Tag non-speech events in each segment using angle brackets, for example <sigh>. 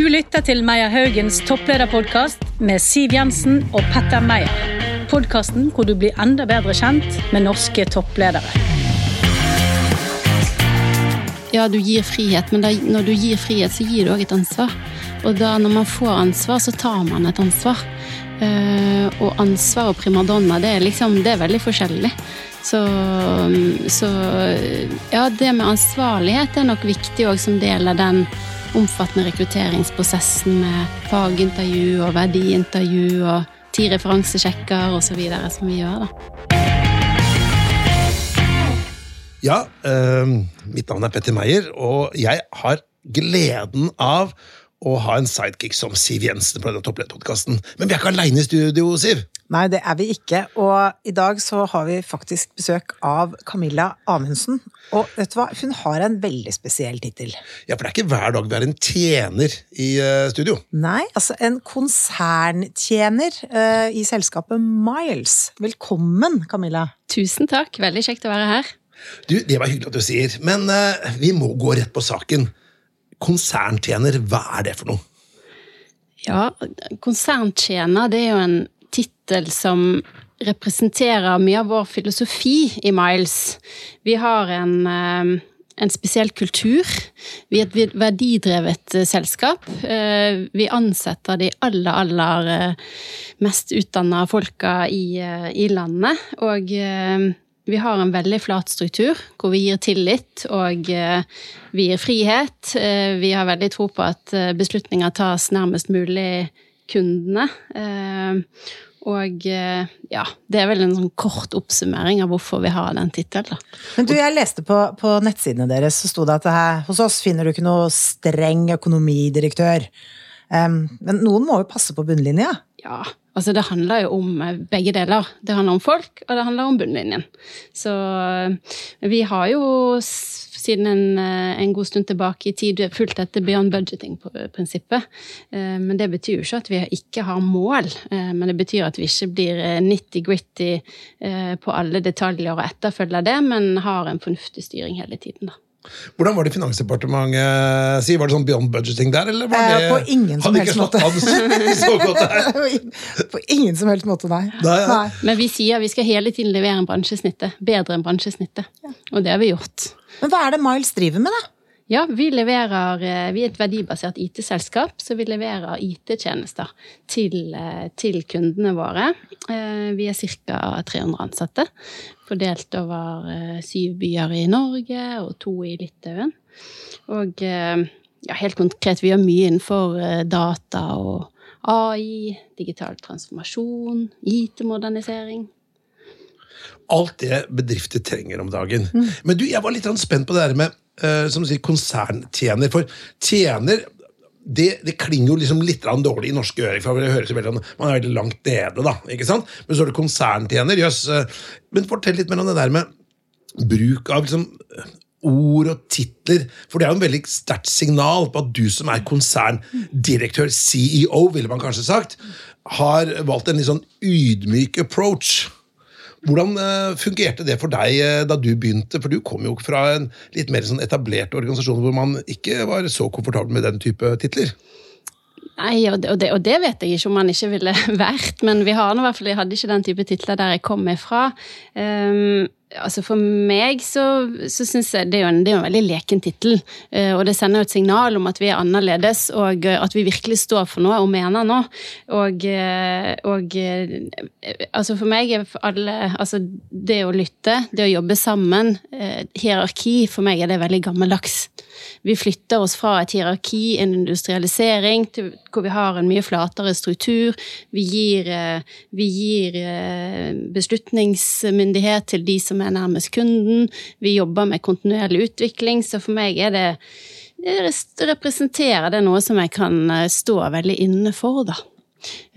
Du lytter til Meyer Haugens topplederpodkast med Siv Jensen og Petter Meyer. Podkasten hvor du blir enda bedre kjent med norske toppledere. Ja, du gir frihet, men da, når du gir frihet, så gir du òg et ansvar. Og da når man får ansvar, så tar man et ansvar. Uh, og ansvar og primadonna, det er liksom Det er veldig forskjellig. Så, så ja, det med ansvarlighet er nok viktig òg som del av den omfattende rekrutteringsprosessen med fagintervju og verdiintervju og ti referansesjekker osv. som vi gjør, da. Ja, eh, mitt navn er Petter Meyer, og jeg har gleden av å ha en sidekick som Siv Jensen på denne topplederpodkasten. Men vi er ikke aleine i studio, Siv. Nei, det er vi ikke. Og i dag så har vi faktisk besøk av Camilla Amundsen. Og vet du hva, hun har en veldig spesiell tittel. Ja, for det er ikke hver dag vi har en tjener i uh, studio. Nei, altså en konserntjener uh, i selskapet Miles. Velkommen, Camilla. Tusen takk. Veldig kjekt å være her. Du, Det var hyggelig at du sier, men uh, vi må gå rett på saken. Konserntjener, hva er det for noe? Ja, konserntjener det er jo en tittel som representerer mye av vår filosofi i Miles. Vi har en, uh, en spesiell kultur. Vi er et verdidrevet uh, selskap. Vi ansetter de aller, aller mest utdanna folka i, i landet. Og vi har en veldig flat struktur, hvor vi gir tillit og eh, vi gir frihet. Eh, vi har veldig tro på at eh, beslutninger tas nærmest mulig kundene. Og ja, det er vel en sånn kort oppsummering av hvorfor vi har den tittelen. Men du, jeg leste på, på nettsidene deres, så sto det at her, hos oss finner du ikke noe streng økonomidirektør. Um, men noen må jo passe på bunnlinja? Ja, Altså, det handler jo om eh, begge deler. Det handler om folk, og det handler om bunnlinjen. Så eh, vi har jo siden en, eh, en god stund tilbake i tid fulgt dette beyond budgeting-prinsippet. Men det betyr jo ikke at vi ikke har mål, men det betyr at vi ikke blir nitty-gritty på alle detaljer og etterfølger det, men har en fornuftig styring hele tiden, da. Hvordan var det i Finansdepartementet si? Var det sånn beyond budgeting der? Eller var det, eh, på ingen som helst måte. så godt <laughs> der? på ingen som helst måte, nei. nei, ja. nei. Men vi sier vi skal hele tiden levere en bransjesnittet. Bedre enn bransjesnittet. Ja. Og det har vi gjort. Men hva er det Miles driver med, da? Ja, vi leverer eh, Vi er et verdibasert IT-selskap, så vi leverer IT-tjenester til, eh, til, kundene våre. Vi er ca. 300 ansatte fordelt over eh, syv byer i Norge og to i Litauen. Og eh, ja, helt konkret, vi gjør mye innenfor eh, data og AI, digital transformasjon, IT-modernisering. Alt det bedrifter trenger om dagen. Mm. Men du, jeg var litt spent på det der med som du sier, konserntjener. For tjener det, det, klinger jo liksom litt dårlig i norske ører. for det høres jo veldig, Man er veldig langt nede, da. ikke sant? Men så er det konserntjener. Jøss. Yes. Men fortell litt mer om det der med bruk av liksom ord og titler. For det er jo en veldig sterkt signal på at du som er konserndirektør, CEO, ville man kanskje sagt, har valgt en litt sånn ydmyk approach. Hvordan uh, fungerte det for deg uh, da du begynte? For du kom jo fra en litt mer sånn etablert organisasjon hvor man ikke var så komfortabel med den type titler. Nei, og det, og det, vet jeg ikke om man ikke ville <laughs> vært, men vi har i hvert fall, jeg hadde ikke den type titler der jeg kom ifra. Um, altså For meg så, så syns jeg det er, en, det er en veldig leken tittel. Uh, og det sender jo et signal om at vi er annerledes, og uh, at vi virkelig står for noe og mener noe. Og, uh, og altså for meg er alle Altså det å lytte, det å jobbe sammen, hierarki, for meg er det veldig gammeldags. Vi flytter oss fra et hierarki, en industrialisering, til hvor vi har en mye flatere struktur. Vi gir, vi gir beslutningsmyndighet til de som er nærmest kunden. Vi jobber med kontinuerlig utvikling, så for meg er det representerer det noe som jeg kan eh, stå veldig inne for, da.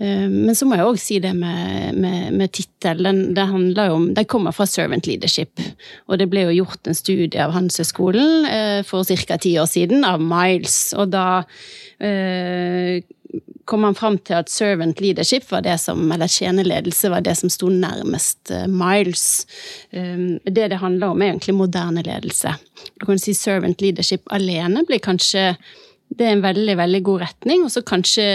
Eh, men så må jeg òg si det med, med, med tittelen. Det handler om, den kommer fra servant leadership. Og det ble jo gjort en studie av Handelshøyskolen eh, for ca. ti år siden, av Miles. Og da kom man fram til at servant leadership var det som, eller tjenerledelse var det som sto nærmest uh, Miles. Um, det det handler om, er egentlig moderne ledelse. Du kan si servant leadership alene blir kanskje det er en veldig, veldig god retning. Og så kanskje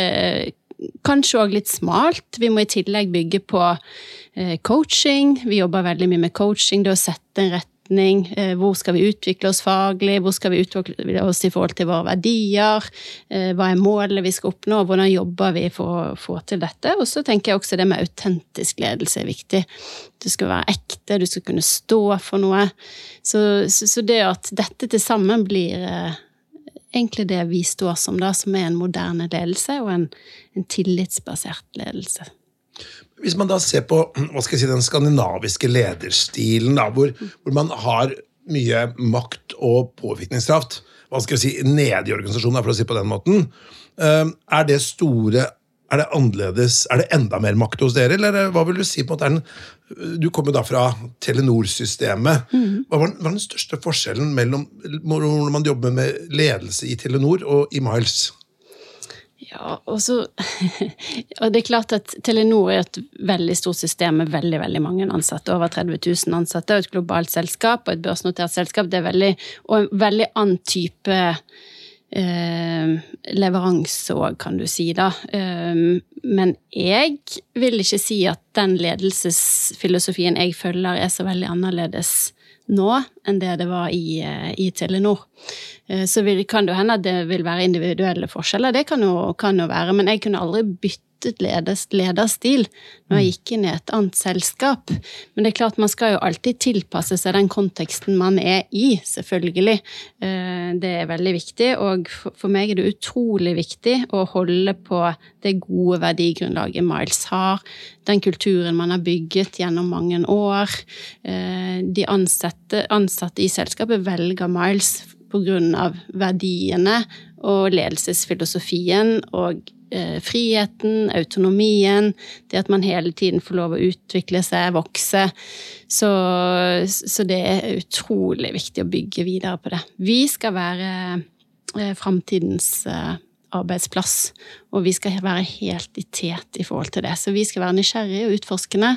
kanskje òg litt smalt. Vi må i tillegg bygge på eh, coaching. Vi jobber veldig mye med coaching, det å sette en retning. Eh, hvor skal vi utvikle oss faglig? Hvor skal vi utvikle oss i forhold til våre verdier? Eh, hva er målet vi skal oppnå? Hvordan jobber vi for å få til dette? Og så tenker jeg også det med autentisk ledelse er viktig. Du skal være ekte, du skal kunne stå for noe. Så, så, så det at dette til sammen blir egentlig det vi står som, da, som er en moderne ledelse og en, en tillitsbasert ledelse. Hvis man da ser på <clears throat> hva skal jeg si, den skandinaviske lederstilen, da, hvor, hvor man har mye makt og påvirkningskraft hva skal jeg si, nede i organisasjonen, for å si på den måten, eh, er det store er det annerledes, er det enda mer makt hos dere, eller hva vil du si? på en måte, Du kommer da fra Telenor-systemet. Hva den, var den, største forskjellen mellom når man jobber med ledelse i Telenor og i Miles? Ja, og så <laughs> Og det er klart at Telenor er et veldig stort system med veldig veldig mange ansatte. Over 30 000 ansatte, og et globalt selskap og et børsnotert selskap. Det er veldig, og en veldig annen type eh, leveranse òg, kan du si, da. Eh, men jeg vil ikke si at den ledelsesfilosofien jeg følger, er så veldig annerledes nå enn det det var i, eh, i Telenor. Eh, så vil, kan det hende at det vil være individuelle forskjeller, det kan jo, kan jo være, men jeg kunne aldri bytte byttet lederstil når jeg gikk inn i et annet selskap. Men det er klart man skal jo alltid tilpasse seg den konteksten man er i, selvfølgelig. Eh, det er veldig viktig, og for meg er det utrolig viktig å holde på det gode verdigrunnlaget Miles har, den kulturen man har bygget gjennom mange år. Eh, de ansatte, ansatte i selskapet velger Miles på grunn av verdiene og ledelsesfilosofien og friheten, autonomien, det at man hele tiden får lov å utvikle seg, vokse. Så, så det er utrolig viktig å bygge videre på det. Vi skal være eh, framtidens eh, arbeidsplass, og vi skal være helt i tet i forhold til det. Så vi skal være nysgjerrige og utforskende.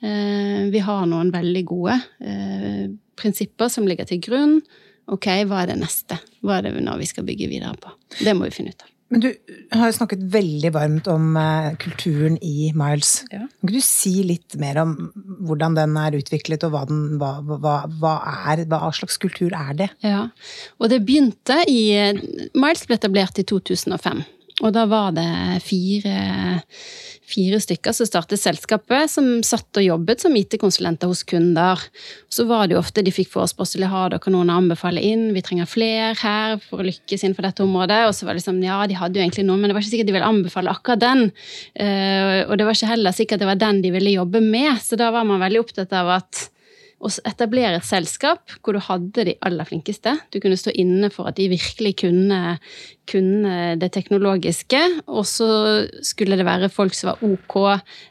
Eh, vi har noen veldig gode eh, prinsipper som ligger til grunn. Ok, hva er det neste? Hva er det nå vi skal bygge videre på? Det må vi finne ut av. Men du har jo snakket veldig varmt om uh, kulturen i Miles. Ja. Kan du si litt mer om hvordan den er utviklet, og hva, den, hva, hva, hva, er, hva slags kultur er det? Ja, og det begynte i Miles ble etablert i 2005. Og da var det fire, fire stykker som startet selskapet, som satt og jobbet som IT-konsulenter hos kunder. Så var det jo ofte de fikk forespørsel har dere noen å anbefale inn, vi trenger flere her for å lykkes innenfor dette området. Og så var det liksom, ja, de hadde jo egentlig noen, men det var ikke sikkert de ville anbefale akkurat den. Eh, og det var ikke heller sikkert det var den de ville jobbe med, så da var man veldig opptatt av at å etablere et selskap hvor du hadde de aller flinkeste. Du kunne stå inne for at de virkelig kunne, kunne det teknologiske. Og så skulle det være folk som var ok,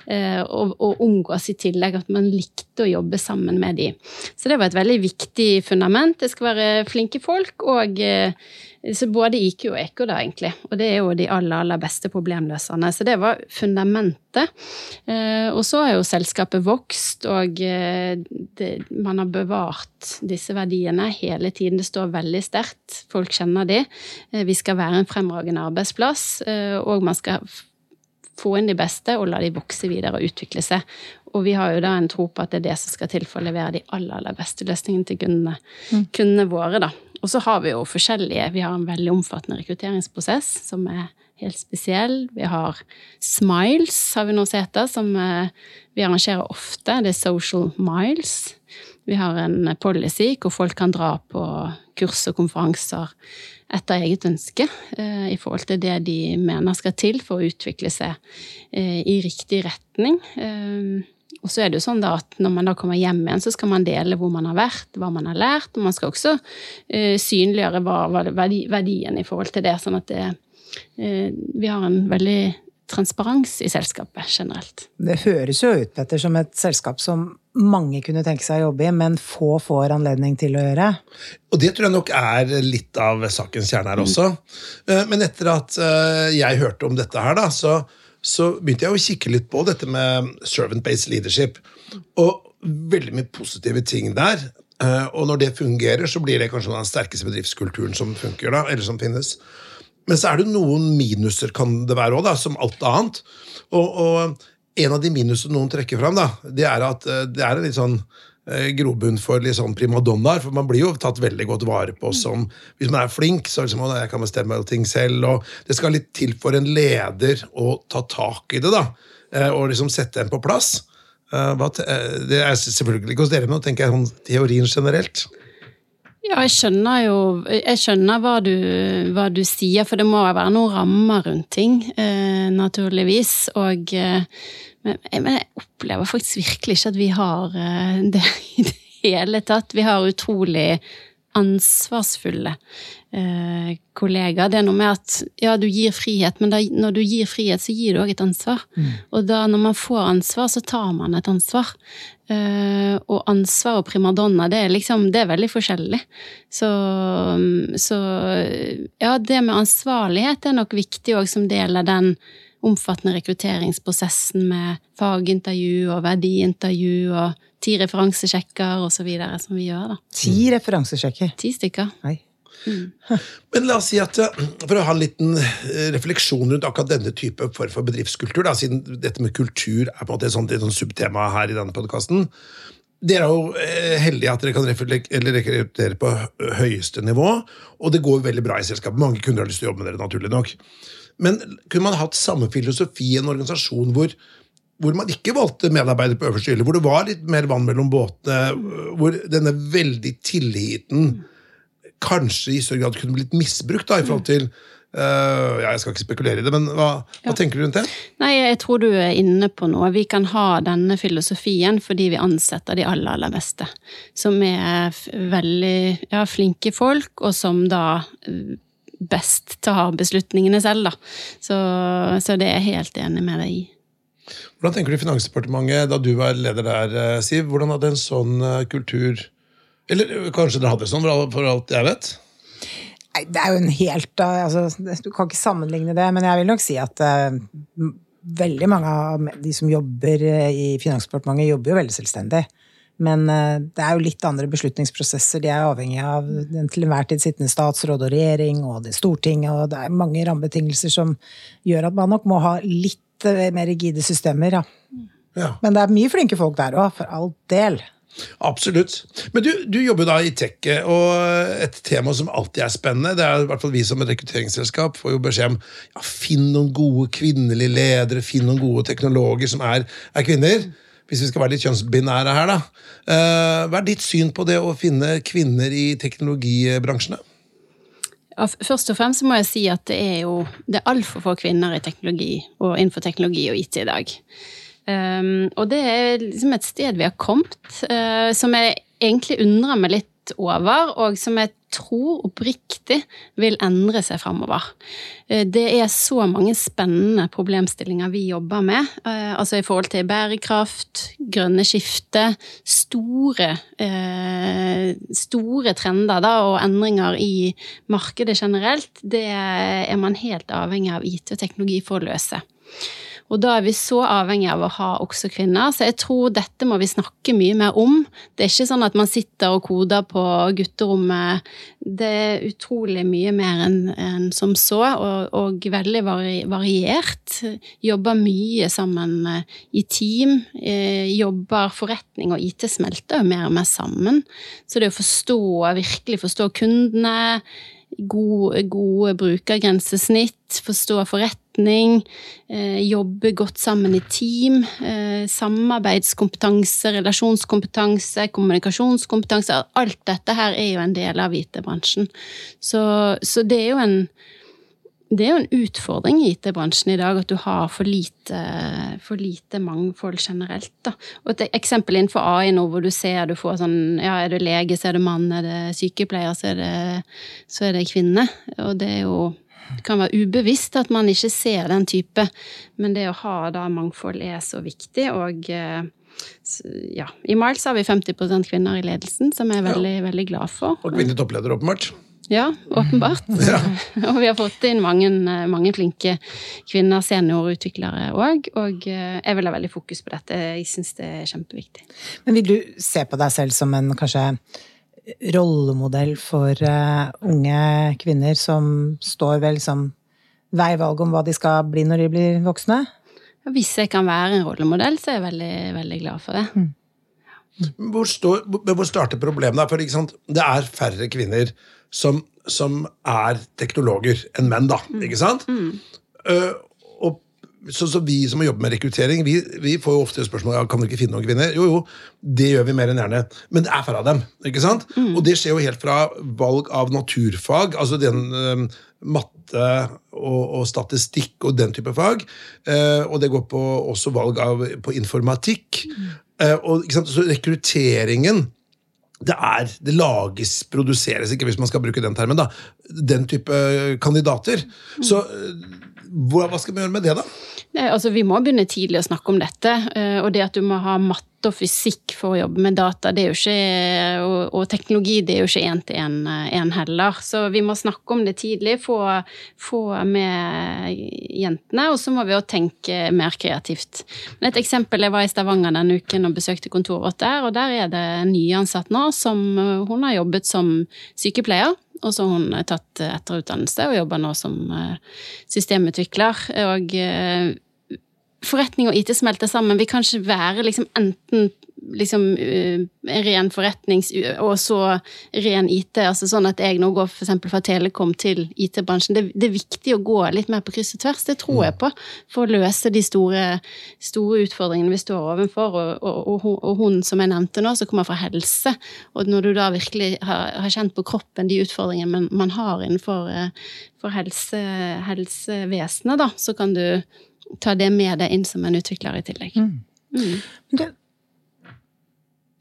eh, og, og omgås i tillegg at man likte å jobbe sammen med de. Så det var et veldig viktig fundament. Det skal være flinke folk og eh, så både IQ og EK, da, egentlig. Og det er jo de aller, aller beste problemløserne. Så det var fundamentet. Eh, og så har jo selskapet vokst, og eh, det, man har bevart disse verdiene hele tiden. Det står veldig sterkt. Folk kjenner de. Eh, vi skal være en fremragende arbeidsplass, og man skal få inn de beste og la de vokse videre og utvikle seg. Og vi har jo da en tro på at det er det som skal til for å levere de aller, aller beste løsningene til kundene, mm. kundene våre, da. Og så har vi jo forskjellige Vi har en veldig omfattende rekrutteringsprosess som er helt spesiell. Vi har Smiles, har vi nå heter, som eh, vi arrangerer ofte. Det er Social Miles. Vi har en policy hvor folk kan dra på kurs og konferanser etter eget ønske eh, i forhold til det de mener skal til for å utvikle seg eh, i riktig retning. Og så er det jo sånn da at når man da kommer hjem igjen, så skal man dele hvor man har vært, hva man har lært, og man skal også uh, synliggjøre hva, hva verdi, verdien i forhold til det, sånn at det, uh, vi har en veldig transparens i selskapet generelt. Det høres jo ut, Petter, som et selskap som mange kunne tenke seg å jobbe i, men få får anledning til å gjøre. Og det tror jeg nok er litt av sakens kjerne her også. Mm. Men etter at jeg hørte om dette her, da, så så begynte jeg å kikke litt på dette med servant-based leadership. Og veldig mye positive ting der. Eh, og når det fungerer, så blir det kanskje den sterkeste bedriftskulturen som funker da, eller som finnes. Men så er det noen minuser, kan det være òg, som alt annet. Og, og, en av de minusene noen trekker fram, da, det er at eh, det er en litt sånn grobunn for litt sånn primadonnaer. For man blir jo tatt veldig godt vare på som Hvis man er flink, så liksom, jeg kan bestemme ting selv. og Det skal litt til for en leder å ta tak i det, da. eh, Og liksom sette en på plass. Eh, eh, Det er selvfølgelig ikke hos dere, men nå tenker jeg sånn teorien generelt. Ja, jeg skjønner jo Jeg skjønner hva du, hva du sier, for det må jo være noen rammer rundt ting, eh, naturligvis. Og eh, men, jeg opplever faktisk virkelig ikke at vi har eh, <laughs> det i det hele tatt. Vi har utrolig ansvarsfulle eh, kollegaer. Det er noe med at ja, du gir frihet, men da, når du gir frihet, så gir du òg et ansvar. Og da når man får ansvar, så tar man et ansvar. Eh, og ansvar og primadonna, det er liksom Det er veldig forskjellig. Så, så ja, det med ansvarlighet er nok viktig òg som del av den omfattende rekrutteringsprosessen med fagintervju og verdiintervju og ti referansesjekker og så videre som vi gjør, da. Ti referansesjekker. Ti stykker. Nei. <laughs> Men la oss si at eh, For å ha en liten eh, refleksjon rundt akkurat denne type form for bedriftskultur, da, siden dette med kultur er på en måte et sånt, et sånt subtema her i denne podkasten. Dere er jo eh, heldige at dere kan reflek- rekruttere på høyeste nivå, og det går veldig bra i selskapet. Mange kunder har lyst til å jobbe med dere, naturlig nok. Men kunne man hatt samme filosofi i en organisasjon hvor, hvor man ikke valgte medarbeidere på øverste hylle, hvor det var litt mer vann mellom båtene, hvor denne veldig tilliten kanskje i større grad kunne blitt misbrukt da, i forhold til Uh, ja, Jeg skal ikke spekulere i det, men hva, hva tenker du rundt det? Nei, jeg tror du er inne på noe. Vi kan ha denne filosofien fordi vi ansetter de aller, aller beste. Som er veldig ja, flinke folk, og som da eh, best tar beslutningene selv, da. Så, så det er jeg helt enig med deg i. Hvordan tenker du Finansdepartementet, da du var leder der, eh, Siv? Hvordan hadde en sånn eh, kultur Eller øh, kanskje dere hadde sånn, for alt- jeg vet? Nei, det er jo en helt altså, Du kan ikke sammenligne det, men jeg vil nok si at uh, veldig mange av de som jobber i Finansdepartementet, jobber jo veldig selvstendig. Men uh, det er jo litt andre beslutningsprosesser. De er avhengig av den til enhver tid sittende statsråd og regjering og det Stortinget, og det er mange rammebetingelser som gjør at man nok må ha litt uh, mer rigide systemer. Ja. Ja, Men det er mye flinke folk der òg, for all del. Absolutt. Men du, du jobber da i tech, og et tema som alltid er spennende, det er i hvert fall vi som et rekrutteringsselskap får jo beskjed om ja, finn noen gode kvinnelige ledere, finn noen gode teknologer som er, er kvinner. Hvis vi skal være litt kjønnsbinære her, da. Eh, hva er ditt syn på det å finne kvinner i teknologibransjene? Først og fremst må jeg si at det er jo det er altfor få kvinner i teknologi og innenfor teknologi og IT i dag. Um, og det er liksom et sted vi har kommet, uh, som jeg egentlig undrer meg litt over, og som jeg tror oppriktig vil endre seg framover. Eh, det er så mange spennende problemstillinger vi jobber med, eh, altså i forhold til bærekraft, grønne skifte, store, eh, store trender da, og endringer i markedet generelt. Det er man helt avhengig av IT og teknologi for å løse. Og da er vi så avhengig av å ha også kvinner, så jeg tror dette må vi snakke mye mer om. Det er ikke sånn at man sitter og koder på gutterommet. Det er utrolig mye mer enn en som så, og, og veldig vari, variert. Jobber mye sammen eh, i team. Eh, jobber forretning og IT smelter jo mer og mer sammen. Så det å forstå, virkelig forstå kundene, gode, gode brukergrensesnitt, forstå forretning, eh, jobbe godt sammen i team, eh, samarbeidskompetanse, relasjonskompetanse, kommunikasjonskompetanse. Alt dette her er jo en del av IT-bransjen. Så, så det er jo en det er jo en utfordring i IT-bransjen i dag at du har for lite, for lite mangfold generelt. Da. Og et eksempel innenfor AI nå hvor du ser du får sånn Ja, er du lege, så er det mann. Er det sykepleier, så er det, så er det kvinne. Og det er jo det kan være ubevisst at man ikke ser den type, men det å ha da mangfold er så viktig. Og eh, ja, i Miles har vi 50% kvinner i ledelsen, som jeg er veldig, veldig glad for. Og kvinnelig toppleder, åpenbart. Ja, åpenbart. <laughs> <laughs> og vi har fått inn mange, mange flinke kvinner, seniorutviklere òg. Og eh, jeg vil ha veldig fokus på dette. Jeg syns det er kjempeviktig. Men vil du se på deg selv som en kanskje rollemodell for uh, unge kvinner som står ved liksom veivalg om hva de skal bli når de blir voksne? Hvis jeg kan være en rollemodell, så er jeg veldig, veldig glad for det. Hvor, står, hvor hvor starter problemet? For ikke sant? Det er færre kvinner som, som er teknologer enn menn, da. Ikke sant? Eh, og så, så vi som har jobbet med rekruttering, vi, vi får jo ofte spørsmål ja, kan dere ikke finne noen kvinner. Jo, jo, det gjør vi mer enn gjerne. Men det er færre av dem. ikke sant? Og det skjer jo helt fra valg av naturfag, altså den uh, matte og, og statistikk og den type fag. eh, og det går på også valg av, på informatikk. Eh, og? Så rekrutteringen det er, det lages, produseres ikke, hvis man skal bruke den termen, da, den type kandidater. Så eh, hva, skal vi gjøre med det, da? Nei, altså, vi må begynne tidlig å snakke om dette. eh, Og det at du må ha matte og fysikk for å jobbe med data det er jo ikke, og, og teknologi, det er jo ikke én til én heller. Så vi må snakke om det tidlig, få, få med jentene, og så må vi jo tenke mer kreativt. Et eksempel, Jeg var i Stavanger denne uken og besøkte kontoret vårt der, og der er det en nyansatt nå som eh, hun har jobbet som sykepleier. Og så har hun tatt etterutdannelse og jobber nå som eh, systemutvikler. Og eh, forretning og IT smelter sammen. Vi kan ikke være liksom enten liksom eh, ren forretnings... og så ren IT. altså Sånn at jeg nå går for fra Telekom til IT-bransjen. Det, det er viktig å gå litt mer på kryss og tvers, det tror jeg på, for å løse de store, store utfordringene vi står overfor. Og, og, og, og hun som jeg nevnte nå, som kommer fra helse. Og når du da virkelig har, har kjent på kroppen de utfordringene man, man har innenfor eh, for helse, helsevesenet, da, så kan du ta det med deg inn som en utvikler i tillegg. Men Du,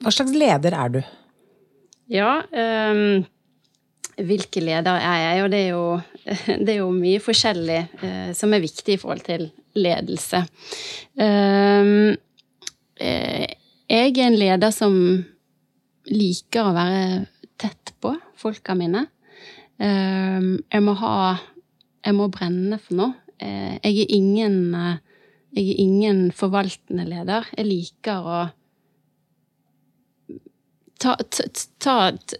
hva slags leder er du? Ja, um, hvilke leder er jeg? Og det er jo, <laughs> det er jo mye forskjellig uh, som er viktig i forhold til ledelse. Eh, jeg er en leder som liker å være tett på folka mine. Ehm, jeg må ha Jeg må brenne for noe. Eh, jeg er ingen eh, jeg er ingen forvaltende leder. Jeg liker å ta, ta, ta,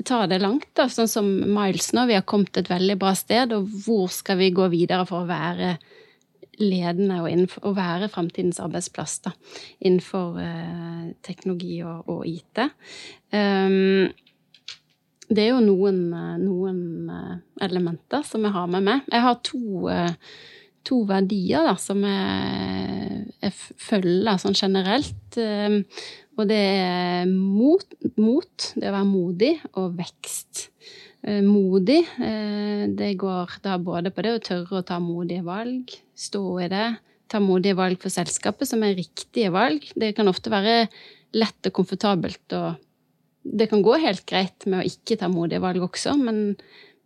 ta det langt, da. Sånn som Miles nå. Vi har kommet et veldig bra sted, og hvor skal vi gå videre for å være ledende og, innenfor, og være framtidens arbeidsplass da, innenfor eh, teknologi og, og IT. Um, det er jo noen, eh, noen elementer som jeg har med meg. Jeg har to, to verdier da, som jeg, jeg følger sånn generelt. Um, og det er mot, mot, det å være modig, og vekst. Eh, Modig, eh, det går da både på det å tørre å ta modige valg, stå i det, ta modige valg for selskapet, som er riktige valg. Det kan ofte være lett og komfortabelt, og det kan gå helt greit med å ikke ta modige valg også, men,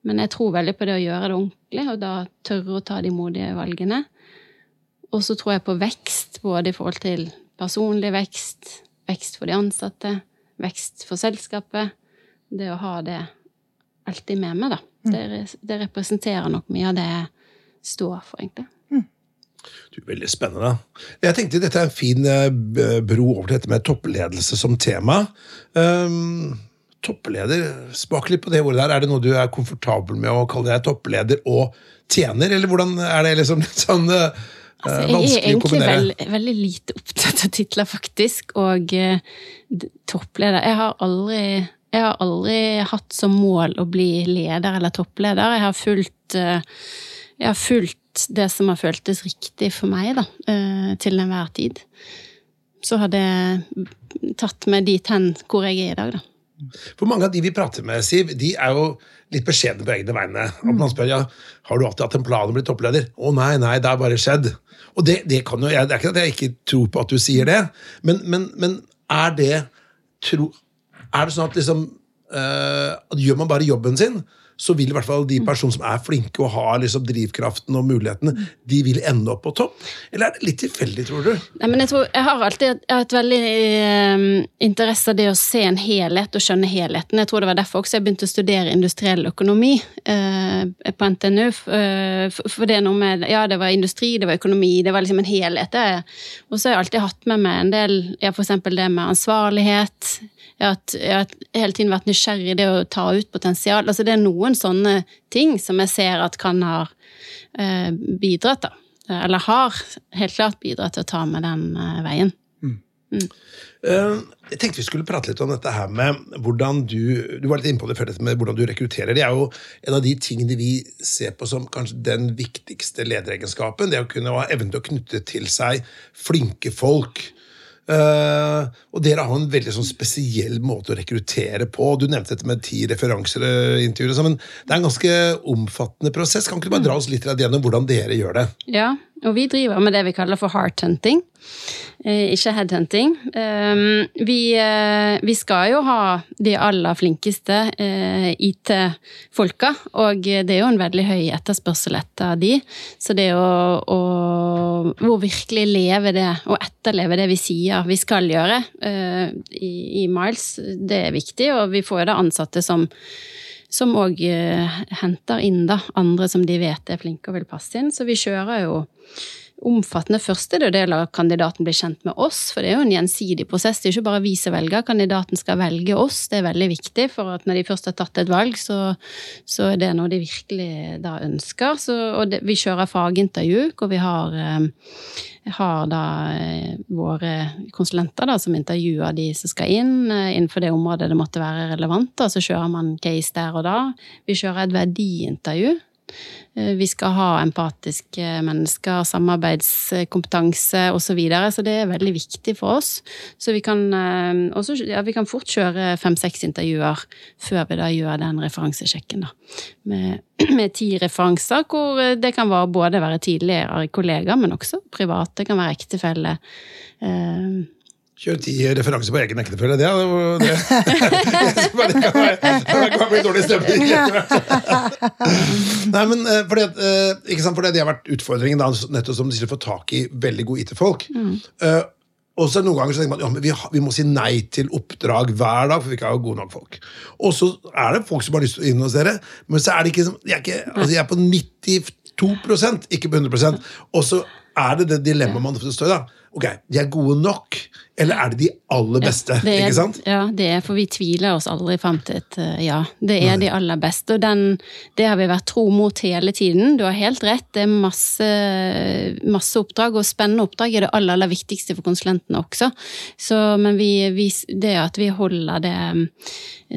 men jeg tror veldig på det å gjøre det ordentlig, og da tørre å ta de modige valgene. Og så tror jeg på vekst, både i forhold til personlig vekst, vekst for de ansatte, vekst for selskapet. Det å ha det alltid med meg, da. Det, det representerer nok mye av det jeg står for, egentlig. Du, veldig spennende. Jeg tenkte dette er en fin eh, bro over til dette med toppledelse som tema. Um, toppleder, smak litt på det ordet der. Er det noe du er komfortabel med å kalle deg toppleder og tjener, eller hvordan er det liksom litt sånn uh, Altså, jeg er egentlig veld, veldig lite opptatt av titler, faktisk. Og eh, toppleder Jeg har aldri jeg har aldri hatt som mål å bli leder eller toppleder. Jeg har fulgt, eh, jeg har fulgt det som har føltes riktig for meg, da, eh, til enhver tid. Så har det tatt meg dit hen hvor jeg er i dag, da. For mange av de vi prater med, Siv, de er jo litt beskjedne på egne vegne. At man spør ja, har du alltid hatt en plan om å bli toppleder. Å nei, nei, det har bare skjedd. Og det, det kan jo Det er ikke at jeg ikke tror på at du sier det, men, men, men er det tro, Er det sånn at liksom øh, at Gjør man bare jobben sin, så vil i hvert fall de personene som er flinke og har liksom drivkraften og mulighetene, de vil ende opp på topp? Eller er det litt tilfeldig, tror du? Nei, men jeg, tror, jeg har alltid jeg har hatt veldig eh, interesse av det å se en helhet og skjønne helheten. Jeg tror det var derfor også jeg begynte å studere industriell økonomi eh, på NTNU. f- eh, for, for det er noe med Ja, det var industri, det var økonomi, det var liksom en helhet. Og så har jeg alltid hatt med meg en del ja, eksempel det med ansvarlighet, Har, jeg har hele tiden vært nysgjerrig i det å ta ut potensial. Altså det er noen sånne ting som jeg ser at kan ha eh, bidratt, da. Eller har helt klart bidratt til å ta med den eh, veien. Mm. Jeg tenkte vi skulle prate litt om dette her med hvordan du Du var litt inne på det før, med hvordan du rekrutterer. Det er jo en av de tingene vi ser på som kanskje den viktigste lederegenskapen. Det å kunne ha evnen til å knytte til seg flinke folk. Eh, og dere har en veldig sånn spesiell måte å rekruttere på. Du nevnte dette med ti referanser sånn, men det er en ganske omfattende prosess. Kan ikke du bare dra oss litt gjennom hvordan dere gjør det? Ja, og vi driver med det vi kaller for hearthunting, eh, ikke headhunting. Um, vi, eh, vi skal jo ha de aller flinkeste eh, IT-folka, og det er jo en veldig høy etterspørsel etter de. Så det å, å, å virkelig leve det, og etterleve det vi sier vi skal gjøre eh, i, i Miles, det er viktig, og vi får jo da ansatte som som òg henter inn da, andre som de vet er flinke og vil passe inn. Så vi kjører jo omfattende første del av kandidaten blir kjent med oss, for det er jo en gjensidig prosess. Det er ikke bare vi som velger, kandidaten skal velge oss. Det er veldig viktig, for at når de først har tatt et valg, så, så er det noe de virkelig da ønsker. Så, og det, vi kjører fagintervju, hvor vi har, eh, har da eh, våre konsulenter da, som intervjuer de som skal inn, eh, innenfor det området det måtte være relevant. Da, så kjører man case der og da. Vi kjører et verdiintervju. Eh, Vi skal ha empatiske mennesker, samarbeidskompetanse osv. Så, videre, så det er veldig viktig for oss. Så vi kan, eh, også, ja, vi kan fort kjøre fem-seks intervjuer før vi da gjør den referansesjekken. Da. Med, <clears throat> med ti referanser, hvor det kan være både være tidligere kollegaer, men også private. Det kan være ektefelle. Eh, Kjør ti referanser på egen ektefelle. Det, det, <laughs> det, det, kan det kan bli dårlig stemning. <laughs> Nei, men eh, fordi eh, ikke sant, fordi det har vært utfordringen, da, nettopp som du sier, å få tak i veldig gode IT-folk. Eh, og så noen ganger så tenker man ja, vi, vi må si nei til oppdrag hver dag, for vi ikke har gode nok folk. Og så er det folk som har lyst til å inn hos dere, men så er det ikke, som- jeg er, ikke, altså jeg er på 92 ikke på 100% Og så er det det dilemmaet man ofte står i. da. Ok, De er gode nok, eller er det de aller beste? Det er, ikke sant? Ja, det er, for vi tviler oss aldri fram til et eh, ja. Det er de aller beste, og den, det har vi vært tro mot hele tiden. Du har helt rett, det er masse, masse oppdrag, og spennende oppdrag er det aller, aller viktigste for konsulentene også. Så, men vi, vi, det at vi holder det mm,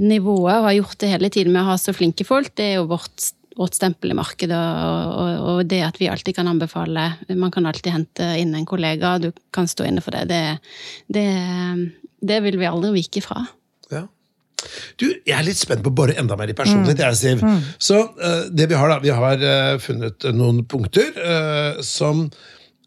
nivået, og har gjort det hele tiden med å ha så flinke folk, det er jo vårt vårt stempel i markedet, og, og, og det at vi alltid kan anbefale Man kan alltid hente inn en kollega, du kan stå inne for det. Det, det, det vil vi aldri vike fra. Ja. Du, Jeg er litt spent på å bore enda mer i personlighet. jeg, Siv. Så uh, det Vi har da, vi har uh, funnet noen punkter uh, som,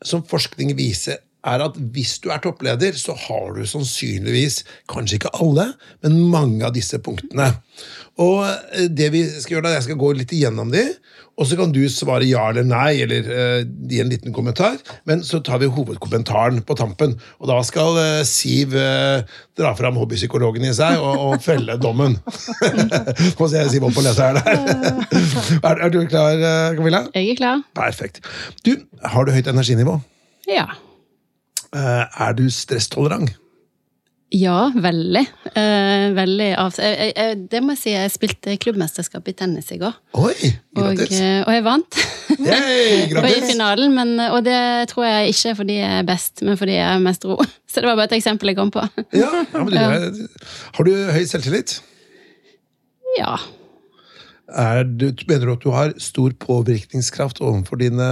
som forskning viser er at hvis du er toppleder, så har du sannsynligvis, kanskje ikke alle, men mange av disse punktene. Og eh, det vi skal gjøre da, Jeg skal gå litt igjennom de, og så kan du svare ja eller nei, eller uh, gi en liten kommentar. Men så tar vi hovedkommentaren på tampen, og da skal uh, Siv uh, dra fram hobbypsykologen i seg og, og felle dommen. Nå ser jeg Siv opp på leseren der. <laughs> er, er du klar, Camilla? Jeg er klar. Perfekt. Du, har du høyt energinivå? Ja. Eh, er du stresstolerant? Ja, veldig. Eh, veldig av... Jeg, jeg, jeg, det må jeg si, jeg spilte klubbmesterskap i tennis i går. Oi, Og, eh, og jeg vant. <laughs> Yay, Og i finalen, men, og det tror jeg ikke er fordi jeg er best, men fordi jeg har mest ro. <laughs> Så det var bare et eksempel jeg kom på. Ja, ja, men du, <laughs> er- Har du høy selvtillit? Ja. Er du, mener du at du har stor påvirkningskraft overfor dine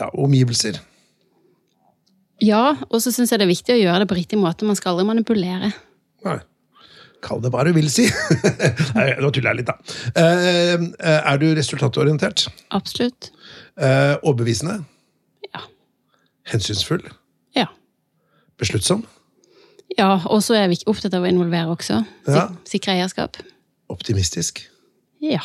ja, omgivelser? Ja, og så syns jeg det er viktig å gjøre det på riktig måte. Man skal aldri manipulere. Nei. Kall det hva du vil si. <laughs> Nei, Nå tuller jeg litt, da. Eh, eh, er du resultatorientert? Absolutt. Eh, overbevisende? Ja. Hensynsfull? Ja. Besluttsom? Ja, og så er vi opptatt av å involvere også. Sik Sikre eierskap. Optimistisk? Ja.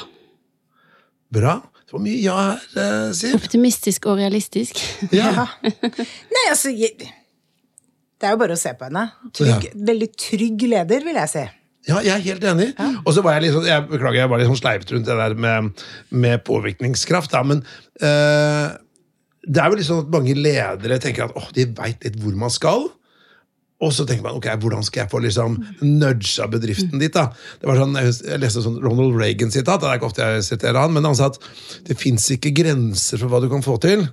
Bra. Det var mye ja her, eh, Siv. Optimistisk og realistisk. <laughs> Ja. Nei, altså Det er jo bare å se på henne. Trygg, Veldig trygg leder, vil jeg si. Ja, jeg er helt enig. Og så var jeg litt sånn, jeg beklager, jeg var litt sånn sleivt rundt det der med, med påvirkningskraft. Da, men eh, det er jo litt sånn at mange ledere tenker at åh, de veit litt hvor man skal. Og så tenker man ok, hvordan skal jeg få liksom nudga bedriften dit? da? Det var sånn, Jeg, leste sånn Ronald Reagan-sitat, det er ikke ofte jeg siterer han, men han sa at det fins ikke grenser for hva du kan få til,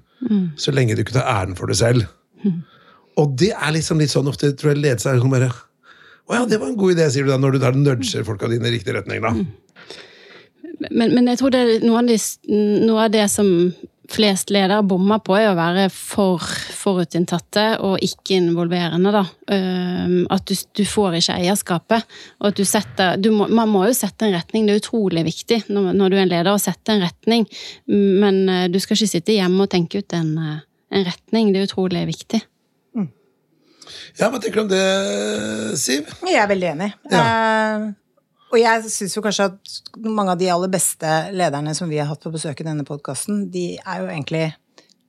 så lenge du ikke tar æren for det selv. Og det er liksom litt sånn ofte, tror jeg ledelse er sånn bare Å ja, det var en god idé, sier du da, når du tar nudger folka dine i riktig retning, da. Men, men jeg tror det er noe av, de, noe av det som flest ledere bommer på, er å være for forutinntatte og ikke involverende, da. Ehm, At du, du får ikke eierskapet. Og at du setter du må, Man må jo sette en retning, det er utrolig viktig når, når du er en leder å sette en retning. Men eh, du skal ikke sitte hjemme og tenke ut en, eh, en retning, det er utrolig viktig. Ja, Hva tenker du om det, Siv? Jeg er veldig enig. Eh, og jeg syns jo kanskje at mange av de aller beste lederne som vi har hatt på besøk i denne podkasten, de er jo egentlig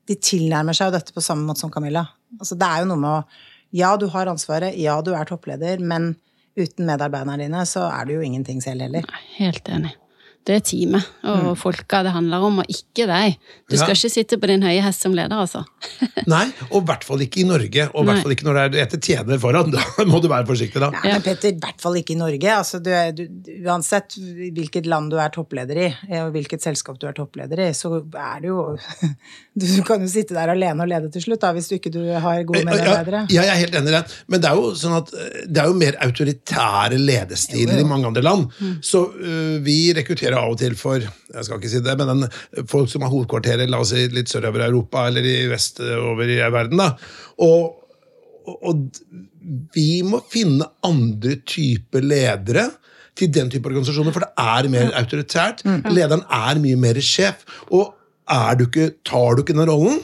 De tilnærmer seg jo dette på samme måte som Camilla. Altså, det er jo noe med å Ja, du har ansvaret, ja, du er toppleder, men uten medarbeiderne dine så er du jo ingenting selv heller. Helt enig. Det er teamet og folka det handler om, og ikke deg. Du skal Ja. ikke sitte på din høye hest som leder, altså. <laughs> Nei, og i hvert fall ikke i Norge. Og i hvert fall ikke når det er etter tjener foran. Da <laughs> må du være forsiktig, da. Nei, men Petter, i hvert fall ikke i Norge. Altså, du er, du, uansett hvilket land du er toppleder i, eh, og hvilket selskap du er toppleder i, så er det jo <laughs> Du kan jo sitte der alene og lede til slutt, da, hvis du ikke du har gode medarbeidere. Ja, jeg er helt enig i det. Men det er jo sånn at eh, det er jo mer autoritære ledestiler i mange andre land. Så uh, vi rekrutterer av og til for jeg skal ikke si det, men den, folk som har hovedkvarteret la oss si, litt sørover i Europa eller i vestover i verden. da. Og, og, og vi må finne andre typer ledere til den type organisasjoner, for det er mer autoritært. Lederen er mye mer sjef. Og er du ikke, tar du ikke den rollen,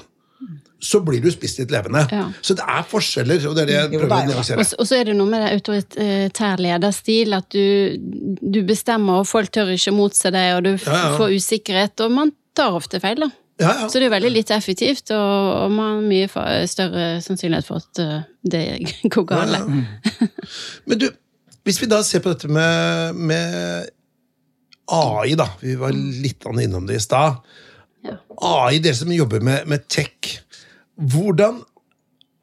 så blir du spist litt levende. Ja. Så det er forskjeller, og det er det jeg Jo, prøver det å er jo det. nyansere. Og så- er det noe med det autoritær lederstil, at du, du bestemmer, og folk tør ikke motse deg, og du f- Ja, ja. får usikkerhet, og man tar ofte feil, da. Ja, ja. Så det er veldig lite effektivt, og, og man har mye større sannsynlighet for at uh, det <laughs> går galt. Men du, hvis vi da ser på dette med, med AI, da. Vi var litt innom det i stad. Ja. AI, dere som jobber med, med tech. Hvordan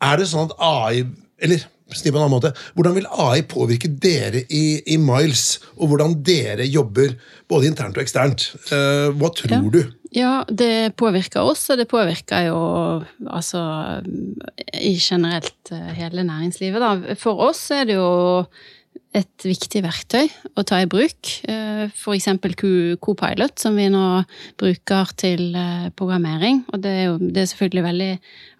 er det sånn at AI Eller si på en annen måte. Hvordan vil AI påvirke dere i, i Miles, og hvordan dere jobber både internt og eksternt? Eh, hva tror Ja. du? Ja, det påvirker oss, og det påvirker jo altså i generelt eh, hele næringslivet, da. For oss er det jo et viktig verktøy å ta i bruk. F.eks. Eksempel Q- Copilot, som vi nå bruker til eh, programmering. Og det er jo det er selvfølgelig veldig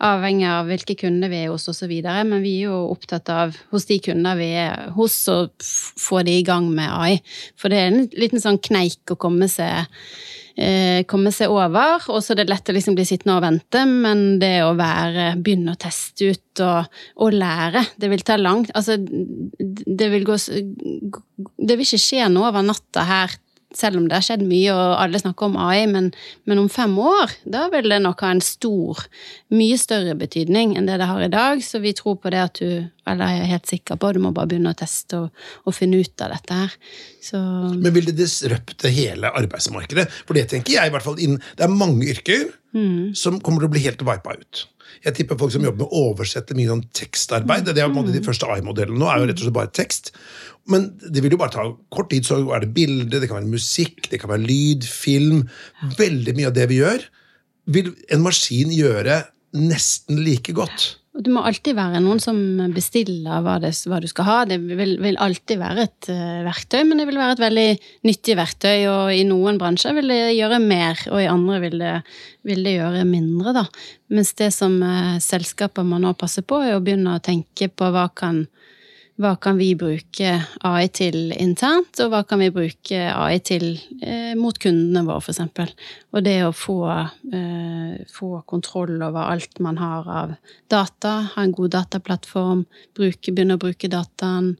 avhengig av hvilke kunder vi er hos osv., men vi er jo opptatt av hos de kunder vi er hos, å få de i gang med AI. For det er en liten sånn kneik å komme seg eh, komme seg over, og så er det lett å liksom bli sittende og vente, men det å være, begynne å teste ut og, og lære, det vil ta langt, altså det vil gå, det vil ikke skje noe over natta her, selv om det har skjedd mye og alle snakker om AI, men, men om fem år, da vil det nok ha en stor, mye større betydning enn det det har i dag, så vi tror på det at du, eller jeg er helt sikker på, du må bare begynne å teste og, og finne ut av dette her. Så Men vil det disrupte hele arbeidsmarkedet? For det tenker jeg i hvert fall inn, Det er mange yrker som kommer til å bli helt vipa ut. Jeg tipper folk som jobber med å oversette mye sånn tekstarbeid. Det er på en måte De første AI-modellene nå er jo rett og slett bare tekst. Men det vil jo bare ta kort tid, så er det bilde, det kan være musikk, det kan være lyd, film. Veldig mye av det vi gjør, vil en maskin gjøre nesten like godt. Og Det må alltid være noen som bestiller hva, det, hva du skal ha. Det vil, vil alltid være et uh, verktøy, men det vil være et veldig nyttig verktøy. Og i noen bransjer vil det gjøre mer, og i andre vil det, vil det gjøre mindre. da. Mens det som uh, selskaper må nå passe på, er å begynne å tenke på hva kan hva kan vi bruke AI til internt, og hva kan vi bruke AI til eh, mot kundene våre, f.eks. Og det å få, eh, få kontroll over alt man har av data, ha en god dataplattform, bruke, begynne å bruke dataen,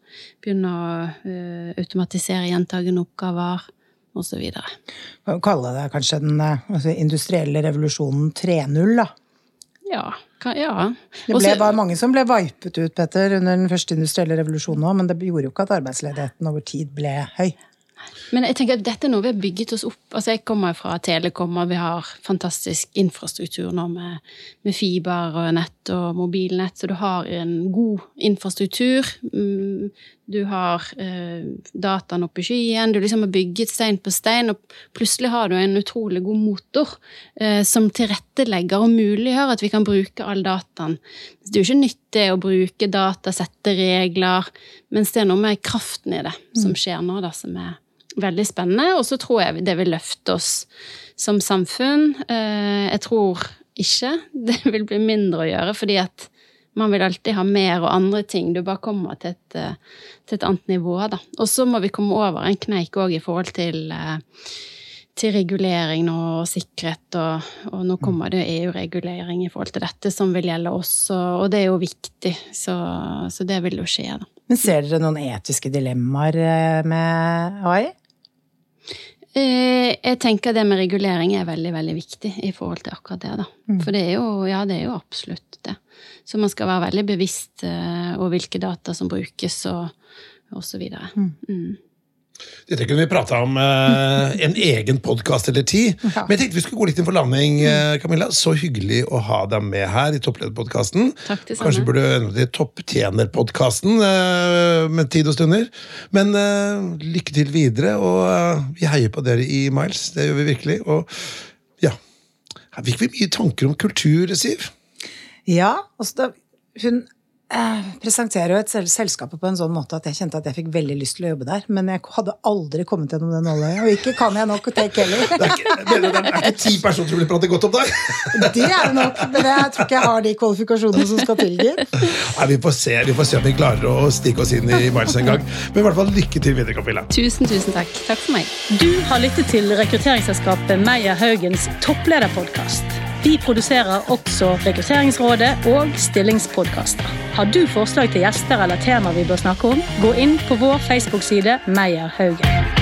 begynne å eh, automatisere gjentagende oppgaver, osv. Kan vi kalle det kanskje den eh, altså, industrielle revolusjonen 3.0, da. Ja. Kan, ja. Det ble, var mange som ble vipet ut, Petter, under den første industrielle revolusjonen òg, men det gjorde jo ikke at arbeidsledigheten over tid ble høy. Men jeg tenker at dette er noe vi har bygget oss opp. Altså Jeg kommer fra Telekom, og vi har fantastisk infrastruktur nå med, med fiber og nett og mobilnett, så du har en god infrastruktur. Mm, du har eh, dataen oppe i skyen, du liksom har bygget stein på stein, og plutselig har du en utrolig god motor eh, som tilrettelegger og muliggjør at vi kan bruke all dataen. Det er jo ikke nyttig å bruke data, sette regler, mens det er noe med kraften i det som skjer nå, da, som er veldig spennende. Og så tror jeg det vil løfte oss som samfunn. Eh, jeg tror ikke <laughs> det vil bli mindre å gjøre, fordi at man vil alltid ha mer og andre ting. Du bare kommer til et, eh, til et annet nivå, da. Og så må vi komme over en kneik òg i forhold til, eh, til regulering og sikkerhet, og, og nå kommer det EU-regulering i forhold til dette som vil gjelde oss, og, og det er jo viktig. Så, så, det vil jo skje, da. Men ser dere noen etiske dilemmaer med AI? Eh, jeg tenker det med regulering er veldig veldig viktig i forhold til akkurat det. da. Mm. For det er, jo, ja, det er jo absolutt det. Så man skal være veldig bevisst uh, over hvilke data som brukes, og, og så videre. Mm. Mm. Dette kunne vi prata om uh, en egen podkast eller ti. <laughs> Ja. Men jeg tenkte vi skulle gå litt inn for landing. Uh, Camilla. Så hyggelig å ha deg med her i Topplederpodkasten. Kanskje burde endre til Topptjenerpodkasten uh, med tid og stunder. Men uh, lykke til videre, og vi heier på dere i Miles. Det gjør vi virkelig. Og ja Her fikk vi mye tanker om kultur, Siv. Ja. Altså da, hun eh, presenterer jo et selskapet på en sånn måte at jeg kjente at jeg fikk veldig lyst til å jobbe der. Men jeg hadde aldri kommet gjennom den nåløyet. Og ikke kan jeg nok take heller. Det er ikke, det er ikke <laughs> ti personer som vil prate godt om deg? Det er det nok, men jeg tror ikke jeg har de kvalifikasjonene som skal til. Nei, vi får se vi får se om vi klarer å stikke oss inn i Miles en gang. Men i hvert fall lykke til videre, Camilla. Tusen, tusen takk. Takk for meg. Du har lyttet til rekrutteringsselskapet Meyer Haugens topplederpodkast. Vi produserer også Rekrutteringsrådet og stillingspodkaster. Har du forslag til gjester eller temaer vi bør snakke om, gå inn på vår Facebook-side Meyer Haugen.